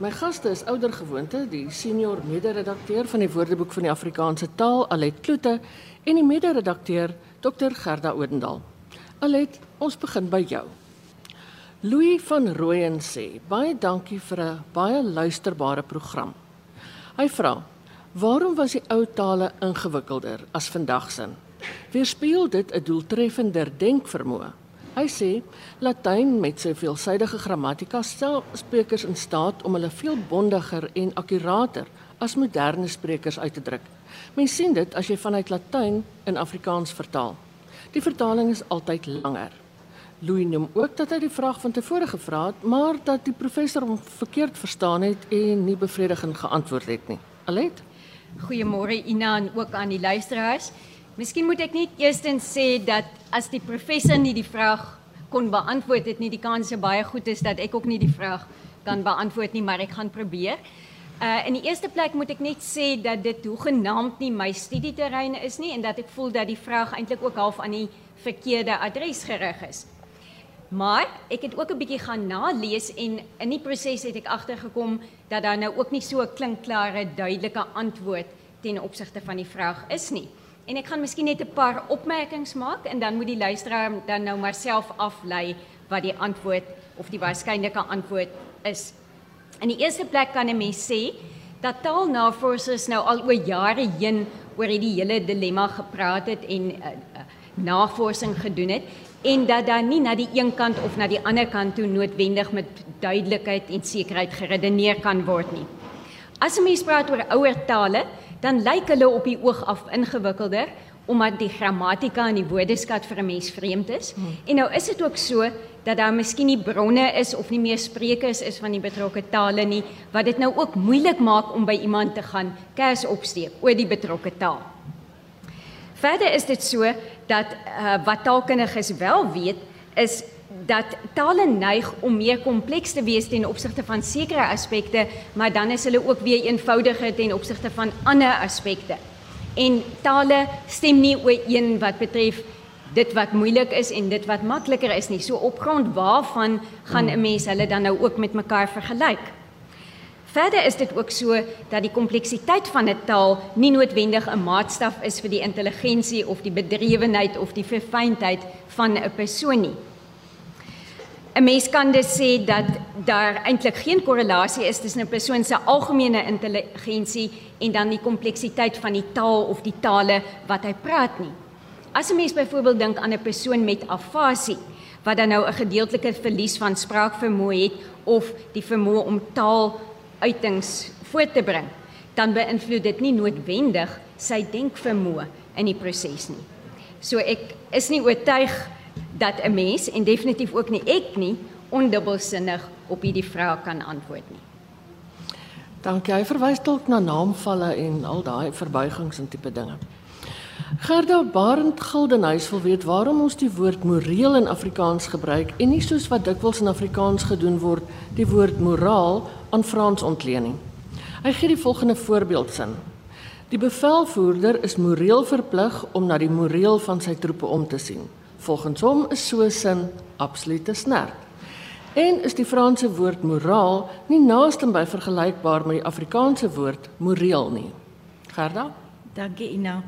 My gaste is ouer gewoonte, die senior mede-redakteur van die Woordeboek van die Afrikaanse taal, Alet Kloete, en die mede-redakteur, Dr. Gerda Odendaal. Alet, ons begin by jou. Louis van Rooyen sê: "Baie dankie vir 'n baie luisterbare program." Hy vra: "Waarom was die ou tale ingewikkelder as vandag se?" Weerspieël dit 'n doeltreffender denkvermoë? Hy sê Latyn met sy veelsidige grammatika stel sprekers in staat om hulle veel bondiger en akkurater as moderne sprekers uit te druk. Mens sien dit as jy vanuit Latyn in Afrikaans vertaal. Die vertaling is altyd langer. Louis noem ook dat hy die vraag van tevore gevra het, maar dat die professor hom verkeerd verstaan het en nie bevredigend geantwoord het nie. Alet? Goeiemôre Ina en ook aan die luisteraars. Miskien moet ek net eerstens sê dat as die professor nie die vraag kon beantwoord het nie, die kans is baie goed is dat ek ook nie die vraag kan beantwoord nie, maar ek gaan probeer. Uh in die eerste plek moet ek net sê dat dit hoegenaamd nie my studieterrein is nie en dat ek voel dat die vraag eintlik ook half aan die verkeerde adres gerig is. Maar ek het ook 'n bietjie gaan nalees en in die proses het ek agtergekom dat daar nou ook nie so 'n klinkklare duidelike antwoord ten opsigte van die vraag is nie. En ek gaan miskien net 'n paar opmerkings maak en dan moet die luisteraar dan nou maar self aflei wat die antwoord of die waarskynlike antwoord is. In die eerste plek kan 'n mens sê dat taalnavorsers nou al oor jare heen oor hierdie hele dilemma gepraat het en uh, uh, navorsing gedoen het en dat daar nie na die een kant of na die ander kant toe noodwendig met duidelikheid en sekerheid geredeneer kan word nie. As 'n mens praat oor ouer tale, dan lyk hulle op die oog af ingewikkelder omdat die grammatika en die woordeskat vir 'n mens vreemd is. Hmm. En nou is dit ook so dat daar miskien nie bronne is of nie meer sprekers is van die betrokke tale nie wat dit nou ook moeilik maak om by iemand te gaan kers opsteek oor die betrokke taal. Verder is dit so dat uh, wat taalkundiges wel weet is dat tale neig om meer kompleks te wees ten opsigte van sekere aspekte, maar dan is hulle ook weer eenvoudiger ten opsigte van ander aspekte. En tale stem nie ooreen wat betref dit wat moeilik is en dit wat makliker is nie. So op grond waarvan gaan 'n mens hulle dan nou ook met mekaar vergelyk? Verder is dit ook so dat die kompleksiteit van 'n taal nie noodwendig 'n maatstaf is vir die intelligensie of die bedrywenheid of die verfynheid van 'n persoon nie. 'n Mens kan dus sê dat daar eintlik geen korrelasie is tussen 'n persoon se algemene intelligensie en dan die kompleksiteit van die taal of die tale wat hy praat nie. As 'n mens byvoorbeeld dink aan 'n persoon met afasie wat dan nou 'n gedeeltelike verlies van spraakvermoë het of die vermoë om taaluitings voort te bring, dan beïnvloed dit nie noodwendig sy denkvermoë in die proses nie. So ek is nie oortuig dat 'n mens en definitief ook nie ek nie ondubbelsinnig op hierdie vraag kan antwoord nie. Dankie. Hy verwys dalk na naamvalle en al daai verbuigings en tipe dinge. Gerda Barend Gildenhuys wil weet waarom ons die woord moreel in Afrikaans gebruik en nie soos wat dikwels in Afrikaans gedoen word, die woord moraal aan Frans ontlening. Hy gee die volgende voorbeeldsin. Die bevelvoerder is moreel verplig om na die moreel van sy troepe om te sien. Volgens hom is so sin absolute snert. En is die Franse woord moraal nie naaste by vergelykbaar met die Afrikaanse woord moreel nie. Gerda? Dankie Ina.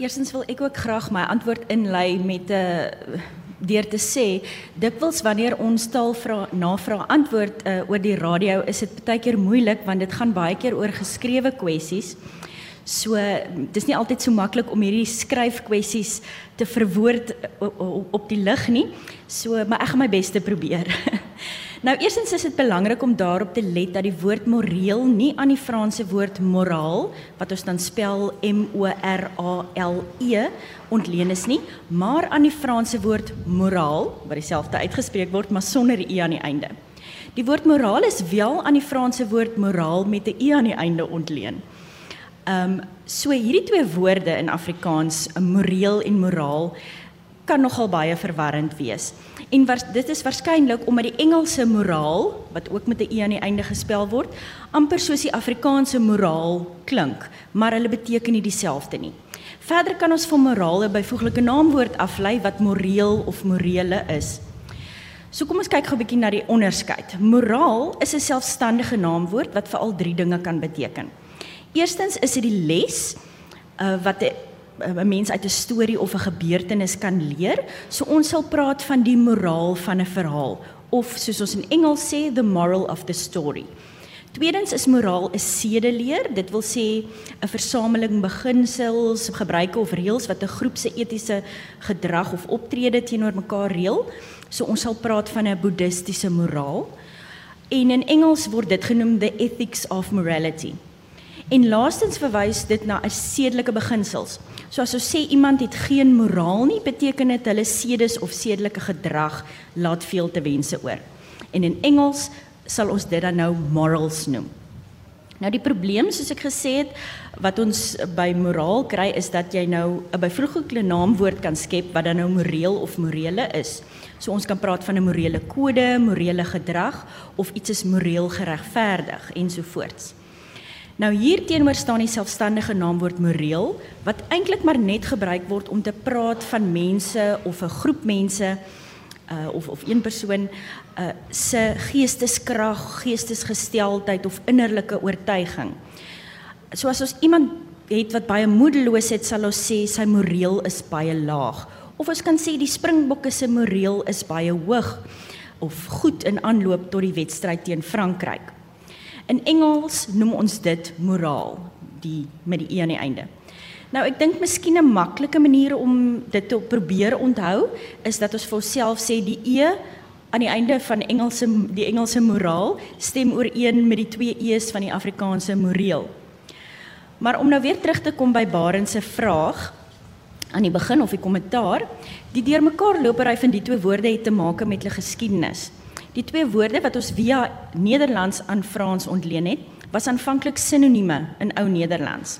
Eerstens wil ek ook graag my antwoord inlei met 'n uh, deur te sê dikwels wanneer ons taal vra navraag antwoord uh, oor die radio is dit baie keer moeilik want dit gaan baie keer oor geskrewe kwessies. So dis nie altyd so maklik om hierdie skryfkwessies te verwoord op die lig nie. So maar ek gaan my bes te probeer. nou eerstens is dit belangrik om daarop te let dat die woord moreel nie aan die Franse woord moraal wat ons dan spel M O R A L E ontleen is nie, maar aan die Franse woord moraal wat dieselfde uitgespreek word maar sonder e aan die einde. Die woord moraal is wel aan die Franse woord moraal met 'n e aan die einde ontleen. Ehm um, so hierdie twee woorde in Afrikaans, moreel en moraal, kan nogal baie verwarrend wees. En was, dit is waarskynlik omdat die Engelse moraal wat ook met 'n e aan die einde gespel word, amper soos die Afrikaanse moraal klink, maar hulle beteken nie dieselfde nie. Verder kan ons van moraal 'n byvoeglike naamwoord aflei wat moreel of morele is. So kom ons kyk gou 'n bietjie na die onderskeid. Moraal is 'n selfstandige naamwoord wat vir al drie dinge kan beteken. Eerstens is dit die les uh, wat 'n mens uit 'n storie of 'n gebeurtenis kan leer. So ons sal praat van die moraal van 'n verhaal of soos ons in Engels sê the moral of the story. Tweedens is moraal 'n sedeleer. Dit wil sê 'n versameling beginsels, gebruike of reëls wat 'n groep se etiese gedrag of optrede teenoor mekaar reël. So ons sal praat van 'n boeddhistiese moraal. En in Engels word dit genoem the ethics of morality. En laastens verwys dit na 'n sedelike beginsels. So as ons sê iemand het geen moraal nie, beteken dit hulle sedes of sedelike gedrag laat veel te wense oor. En in Engels sal ons dit dan nou morals noem. Nou die probleem soos ek gesê het wat ons by moraal kry is dat jy nou 'n byvoeglike naamwoord kan skep wat dan nou moreel of morele is. So ons kan praat van 'n morele kode, morele gedrag of iets is moreel geregverdig ensovoorts. Nou hier teenoor staan die selfstandige naamwoord moreel wat eintlik maar net gebruik word om te praat van mense of 'n groep mense uh of of een persoon uh se geesteskrag, geestesgesteldheid of innerlike oortuiging. So as ons iemand het wat baie moedeloos het, sal ons sê sy moreel is baie laag. Of ons kan sê die Springbokke se moreel is baie hoog of goed in aanloop tot die wedstryd teen Frankryk. In Engels noem ons dit moraal, die met die e aan die einde. Nou ek dink miskien 'n maklike manier om dit te probeer onthou is dat ons vir onsself sê die e aan die einde van Engelse die Engelse moraal stem ooreen met die twee e's van die Afrikaanse moreel. Maar om nou weer terug te kom by Barend se vraag aan die begin of die kommentaar, die deurmekaar lopery van die twee woorde het te maak met hulle geskiedenis. Die twee woorde wat ons via Nederlands aan Frans ontleen het, was aanvanklik sinonieme in ou Nederlands.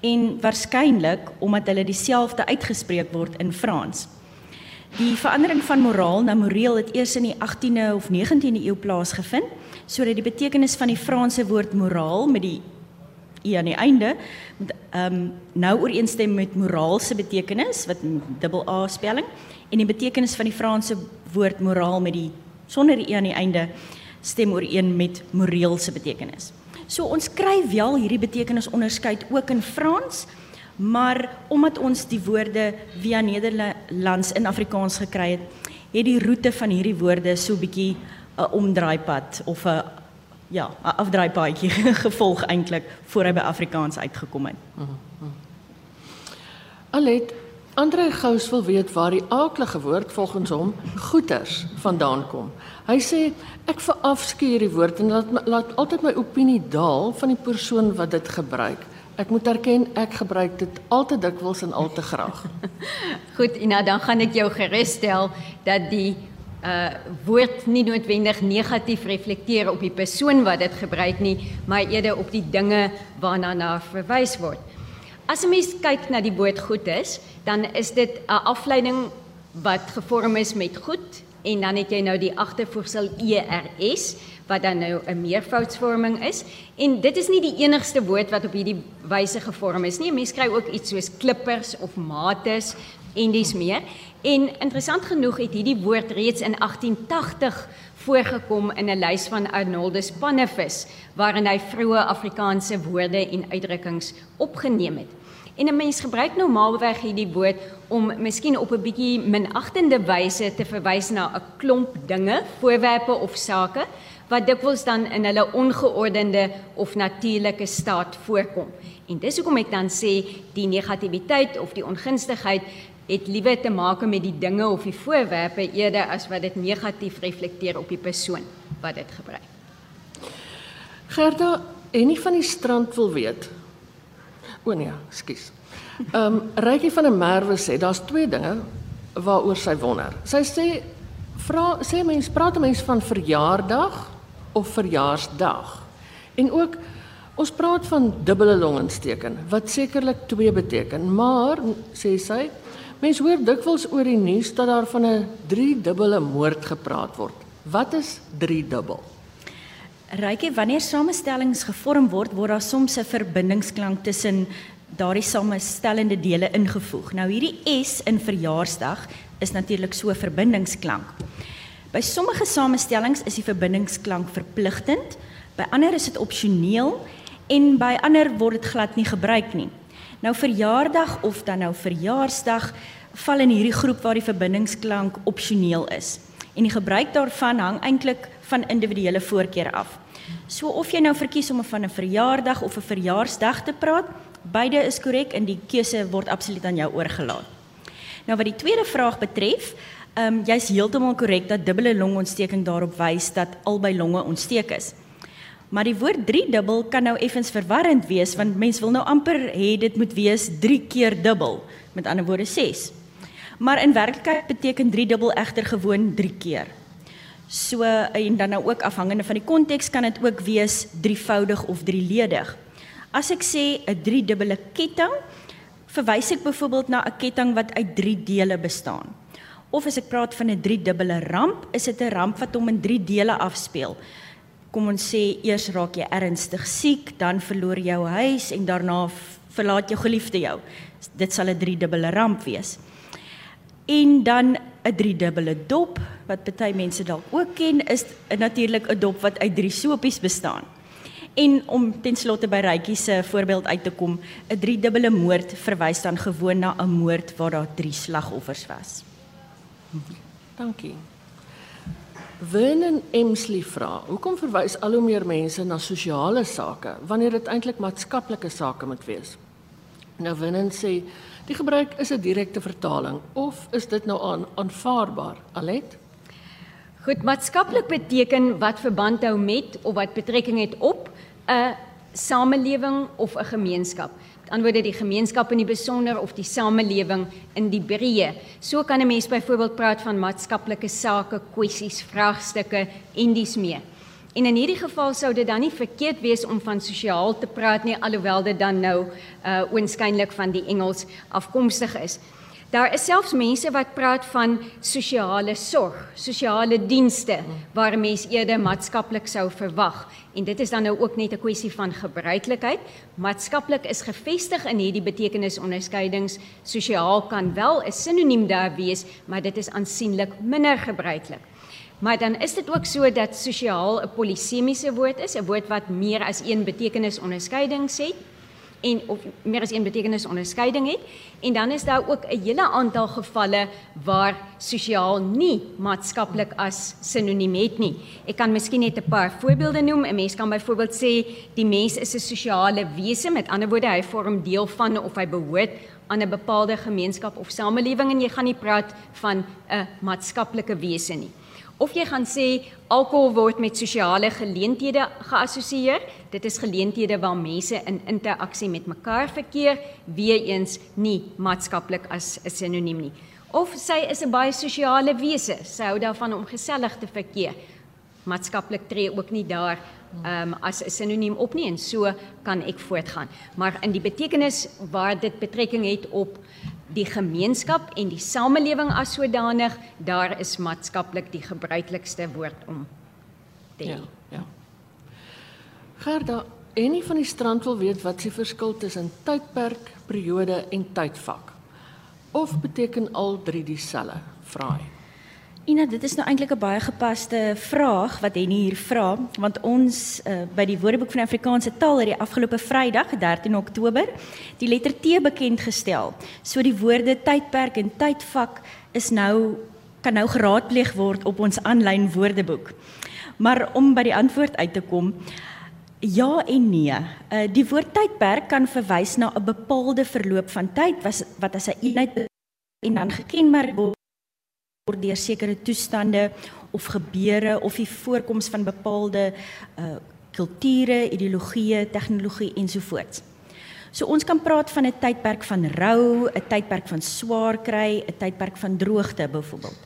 En waarskynlik omdat hulle dieselfde uitgespreek word in Frans. Die verandering van moraal na moreel het eers in die 18de of 19de eeu plaasgevind, sodat die betekenis van die Franse woord moraal met die e aan die einde met ehm um, nou ooreenstem met moraal se betekenis wat dubbel A spelling en die betekenis van die Franse woord moraal met die sonder die e aan die einde stem ooreen met moreel se betekenis. So ons kry wel hierdie betekenis onderskeid ook in Frans, maar omdat ons die woorde via Nederlands in Afrikaans gekry het, het die roete van hierdie woorde so bietjie 'n omdraaipad of 'n ja, 'n afdraaipaadjie gevolg eintlik voor hy by Afrikaans uitgekom het. Alet Andre Gous wil weet waar die aaklige woord volgens hom goeters vandaan kom. Hy sê ek verafskuur die woord en laat laat altyd my opinie daal van die persoon wat dit gebruik. Ek moet erken ek gebruik dit altyd dikwels en al te graag. Goed, Ina, dan gaan ek jou gerusstel dat die uh woord nie noodwendig negatief reflekteer op die persoon wat dit gebruik nie, maar eerder op die dinge waarna na verwys word. As 'n mens kyk na die woord goed is, dan is dit 'n afleiding wat gevorm is met goed en dan het jy nou die agtervoegsel ERS wat dan nou 'n meervoudsvorming is en dit is nie die enigste woord wat op hierdie wyse gevorm is nie. Mense kry ook iets soos klippers of mates en dis meer. En interessant genoeg het hierdie woord reeds in 1880 voorgekom in 'n lys van Arnoldus Pannevis waarin hy vroeë Afrikaanse woorde en uitdrukkings opgeneem het. En 'n mens gebruik normaalweg hierdie woord om miskien op 'n bietjie minagtende wyse te verwys na 'n klomp dinge, voorwerpe of sake wat dikwels dan in hulle ongeordende of natuurlike staat voorkom. En dis hoekom ek dan sê die negativiteit of die ongunstigheid het liewe te maak met die dinge of die voorwerpe eerder as wat dit negatief reflekteer op die persoon wat dit gebruik. Gerda, en nie van die strand wil weet. O nee, skus. Ehm um, Rykie van der Merwe sê daar's twee dinge waaroor sy wonder. Sy sê vra sê mense praat mense van verjaardag of verjaarsdag. En ook ons praat van dubbele longontsteking wat sekerlik twee beteken, maar sê sy Mense hoor dikwels oor die nuus dat daar van 'n driedubbele moord gepraat word. Wat is driedubbel? Rykie, wanneer samestellings gevorm word, word daar soms 'n verbindingsklank tussen daardie samestellende dele ingevoeg. Nou hierdie S in verjaarsdag is natuurlik so 'n verbindingsklank. By sommige samestellings is die verbindingsklank verpligtend, by ander is dit opsioneel en by ander word dit glad nie gebruik nie. Nou verjaardag of dan nou verjaarsdag val in hierdie groep waar die verbindingsklank opsioneel is. En die gebruik daarvan hang eintlik van individuele voorkeur af. So of jy nou verkies om van 'n verjaardag of 'n verjaarsdag te praat, beide is korrek en die keuse word absoluut aan jou oorgelaat. Nou wat die tweede vraag betref, ehm um, jy's heeltemal korrek dat dubbele longontsteking daarop wys dat albei longe ontsteek is. Maar die woord 3 dubbel kan nou effens verwarrend wees want mense wil nou amper hê dit moet wees 3 keer dubbel, met ander woorde 6. Maar in werklikheid beteken 3 dubbel egter gewoon 3 keer. So en dan nou ook afhangende van die konteks kan dit ook wees drievoudig of drieledig. As ek sê 'n driedubbele ketting, verwys ek byvoorbeeld na 'n ketting wat uit 3 dele bestaan. Of as ek praat van 'n driedubbele ramp, is dit 'n ramp wat hom in 3 dele afspeel. Kom ons sê eers raak jy ernstig siek, dan verloor jy jou huis en daarna verlaat jou geliefde jou. Dit sal 'n driedubbele ramp wees en dan 'n driedubbele dop wat baie mense dalk ook ken is natuurlik 'n dop wat uit drie sopies bestaan. En om ten slotte by Rytjie se voorbeeld uit te kom, 'n driedubbele moord verwys dan gewoon na 'n moord waar daar drie slagoffers was. Dankie. Vernon Emsley vra: "Hoekom verwys al hoe meer mense na sosiale sake wanneer dit eintlik maatskaplike sake moet wees?" Nou Vernon sê Die gebruik is 'n direkte vertaling of is dit nou aan aanvaarbaar? Alet? Goed, maatskaplik beteken wat verband hou met of wat betrekking het op 'n samelewing of 'n gemeenskap. Antwoorde die gemeenskap in die besonder of die samelewing in die breë. So kan 'n mens byvoorbeeld praat van maatskaplike sake, kwessies, vraagstukke en dies meer. En in hierdie geval sou dit dan nie verkeerd wees om van sosiaal te praat nie alhoewel dit dan nou uh oënskynlik van die Engels afkomstig is. Daar is selfs mense wat praat van sosiale sorg, sosiale dienste waar mense eerder maatskaplik sou verwag. En dit is dan nou ook net 'n kwessie van gebruiklikheid. Maatskaplik is gevestig in hierdie betekenisonderskeidings. Sosiaal kan wel 'n sinoniem daar wees, maar dit is aansienlik minder gebruiklik. Maar dan is dit ook so dat sosiaal 'n polisemiese woord is, 'n woord wat meer as een betekenis onderskeiding sê en of meer as een betekenis onderskeiding het. En dan is daar ook 'n hele aantal gevalle waar sosiaal nie maatskaplik as sinoniem het nie. Ek kan miskien net 'n paar voorbeelde noem. 'n Mens kan byvoorbeeld sê die mens is 'n sosiale wese, met ander woorde hy vorm deel van of hy behoort aan 'n bepaalde gemeenskap of samelewing en jy gaan nie praat van 'n maatskaplike wese nie. Of jy gaan sê alkohol word met sosiale geleenthede geassosieer. Dit is geleenthede waar mense in interaksie met mekaar verkeer, weer eens nie maatskaplik as 'n sinoniem nie. Of sy is 'n baie sosiale wese. Sy hou daarvan om gesellig te verkeer. Maatskaplik tree ook nie daar um, as 'n sinoniem op nie en so kan ek voortgaan. Maar in die betekenis waar dit betrekking het op die gemeenskap en die samelewing as sodanig, daar is maatskaplik die gebruiklikste woord om te hê. Ja, ja. Gerda, enige van die strand wil weet wat se verskil tussen tydperk, periode en tydvak? Of beteken al drie dieselfde? Vraai. Ina, dit is nou eintlik 'n baie gepaste vraag wat Henny hier vra, want ons uh, by die Woordeboek van Afrikaanse taal het die afgelope Vrydag, 13 Oktober, die letter T bekend gestel. So die woorde tydperk en tydvak is nou kan nou geraadpleeg word op ons aanlyn Woordeboek. Maar om by die antwoord uit te kom, ja en nee. Uh, die woord tydperk kan verwys na 'n bepaalde verloop van tyd wat wat as 'n eenheid en dan gekenmerk word word deur sekere toestande of gebeure of die voorkoms van bepaalde uh kulture, ideologieë, tegnologie ensovoorts. So ons kan praat van 'n tydperk van rou, 'n tydperk van swaar kry, 'n tydperk van droogte byvoorbeeld.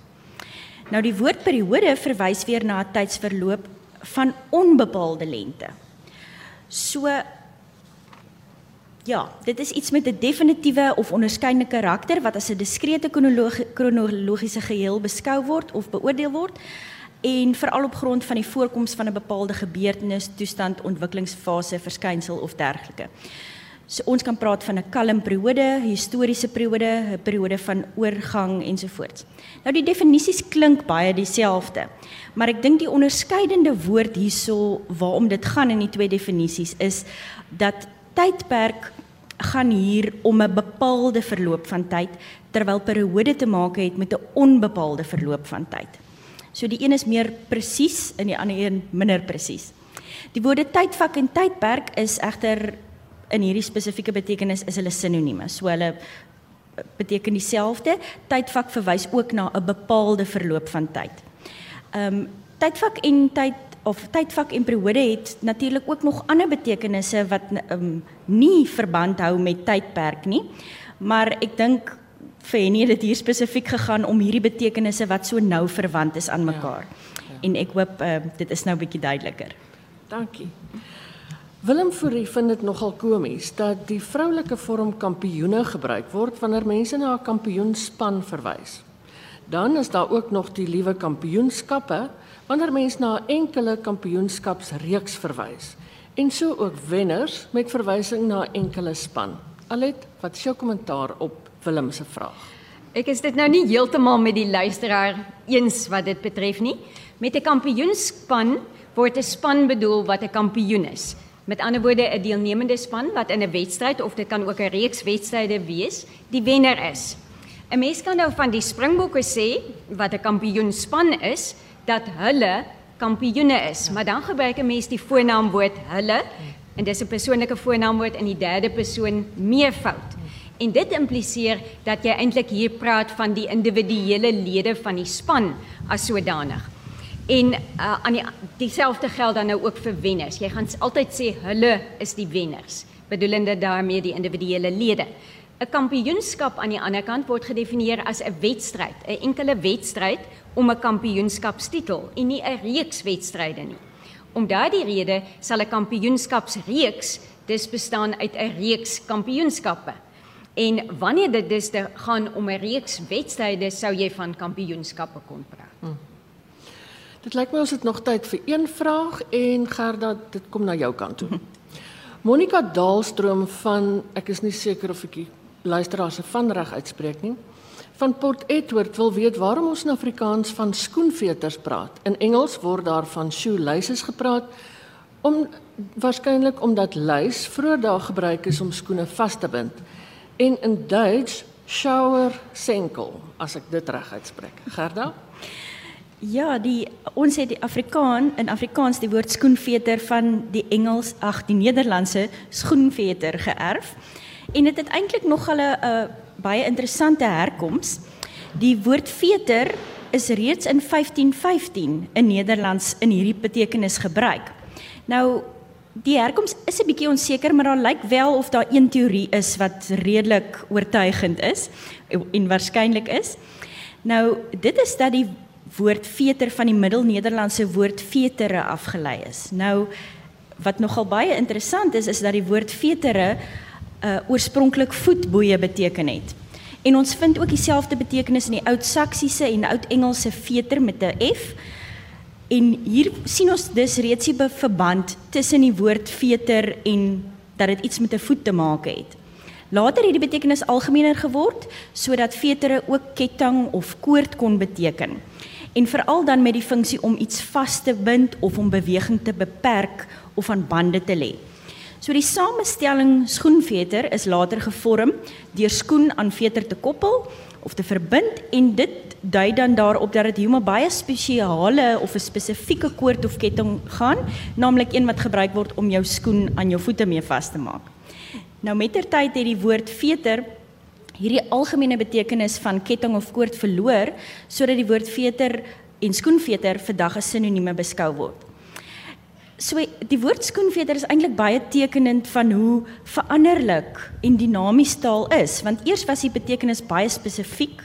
Nou die woord periode verwys weer na 'n tydsverloop van onbepaalde lengte. So Ja, dit is iets met 'n definitiewe of onderskeidende karakter wat as 'n diskrete kronologiese geheel beskou word of beoordeel word en veral op grond van die voorkoms van 'n bepaalde gebeurtenis, toestand, ontwikkelingsfase, verskynsel of dergelike. So ons kan praat van 'n kalm periode, historiese periode, 'n periode van oorgang ensovoorts. Nou die definisies klink baie dieselfde, maar ek dink die onderskeidende woord hierso waarom dit gaan in die twee definisies is dat tydperk gaan hier om 'n bepaalde verloop van tyd terwyl periode te maak het met 'n onbepaalde verloop van tyd. So die een is meer presies en die ander een minder presies. Die woorde tydvak en tydperk is egter in hierdie spesifieke betekenis is hulle sinonieme. So hulle beteken dieselfde. Tydvak verwys ook na 'n bepaalde verloop van tyd. Ehm um, tydvak en tyd of tydvak en periode het natuurlik ook nog ander betekenisse wat um, nie verband hou met tydperk nie. Maar ek dink vir Henny het dit hier spesifiek gegaan om hierdie betekenisse wat so nou verwant is aan mekaar. Ja, ja. En ek hoop uh, dit is nou bietjie duideliker. Dankie. Willem Fourie vind dit nogal komies dat die vroulike vorm kampioene gebruik word wanneer mense na 'n kampioenspan verwys. Dan is daar ook nog die liewe kampioenskappe wanneer mense na 'n enkele kampioenskapsreeks verwys en so ook wenners met verwysing na 'n enkele span. Alet, wat is jou kommentaar op Willem se vraag. Ek is dit nou nie heeltemal met die luisteraar eens wat dit betref nie. Met 'n kampioenspan word 'n span bedoel wat 'n kampioen is. Met ander woorde 'n deelnemende span wat in 'n wedstryd of dit kan ook 'n reeks wedstryde wees, die wenner is. 'n Mens kan nou van die Springbokke sê wat 'n kampioenspan is, dat hulle kampioene is, maar dan gebruik 'n mens die voornaamwoord hulle en dis 'n persoonlike voornaamwoord in die derde persoon meervoud. En dit impliseer dat jy eintlik hier praat van die individuele lede van die span as sodanig. En uh, aan die dieselfde geld dan nou ook vir wenners. Jy gaan altyd sê hulle is die wenners, bedoelende daarmee die individuele lede. 'n Kampioenskap aan die ander kant word gedefinieer as 'n wedstryd, 'n enkele wedstryd om 'n kampioenskapstitel en nie 'n reeks wedstryde nie. Om daardie rede sal 'n kampioenskapsreeks dis bestaan uit 'n reeks kampioenskappe. En wanneer dit dus te gaan om 'n reeks wedstryde sou jy van kampioenskappe kon praat. Hmm. Dit lyk my ons het nog tyd vir een vraag en Gerda, dit kom na jou kant toe. Monica Daalstroom van ek is nie seker of ek die luisteraar se van reg uitspreek nie. Van Port Edward wil weet waarom ons in Afrikaans van skoenveters praat. In Engels word daar van shoelaces gepraat om waarskynlik omdat luis vroeër daar gebruik is om skoene vas te bind en in Duits shower senkel as ek dit reg uitspreek. Gerda? Ja, die ons het die Afrikaan in Afrikaans die woord skoenveter van die Engels, ag die Nederlandse schoenveter geërf. En dit het, het eintlik nog 'n uh, baie interessante herkoms. Die woord veter is reeds in 1515 in Nederlands in hierdie betekenis gebruik. Nou Die herkoms is 'n bietjie onseker, maar daar lyk wel of daar een teorie is wat redelik oortuigend is en waarskynlik is. Nou, dit is dat die woord veter van die Middel-Nederlandse woord vetere afgelei is. Nou, wat nogal baie interessant is, is dat die woord vetere uh oorspronklik voetboeie beteken het. En ons vind ook dieselfde betekenis in die Oud-Saksiese en Oud-Engelse veter met 'n F. En hier sien ons dus reeds die verband tussen die woord veter en dat dit iets met 'n voet te maak het. Later het die betekenis algemener geword sodat vetere ook ketting of koord kon beteken. En veral dan met die funksie om iets vas te bind of om beweging te beperk of aan bande te lê. So die samestelling skoenveter is later gevorm deur skoen aan veter te koppel of te verbind en dit dui dan daarop dat dit hier om 'n baie spesiale of 'n spesifieke koord of ketting gaan, naamlik een wat gebruik word om jou skoen aan jou voete mee vas te maak. Nou mettertyd het die woord veter hierdie algemene betekenis van ketting of koord verloor sodat die woord veter en skoenveter vandag as sinonieme beskou word. So die woord skoenveter is eintlik baie tekenend van hoe veranderlik en dinamies taal is, want eers was die betekenis baie spesifiek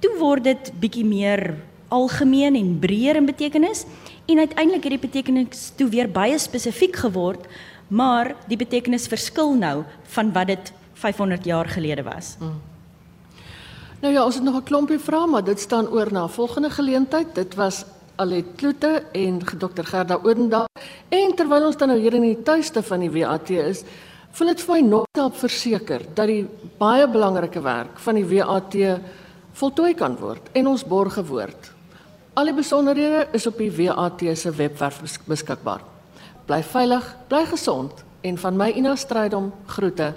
toe word dit bietjie meer algemeen en breër in betekenis en uiteindelik het die betekenis toe weer baie spesifiek geword, maar die betekenis verskil nou van wat dit 500 jaar gelede was. Hmm. Nou ja, ons het nog 'n klompie vrae, maar dit staan oor na 'n volgende geleentheid. Dit was Alet Kloete en Dr Gerda Odendaal. En terwyl ons dan nou hier in die tuiste van die WAT is, Wil dit vir my help verseker dat die baie belangrike werk van die WAT voltooi kan word en ons borge woord. Al die besonderhede is op die WAT se webwerf beskikbaar. Bly veilig, bly gesond en van my Ina Strydom groete.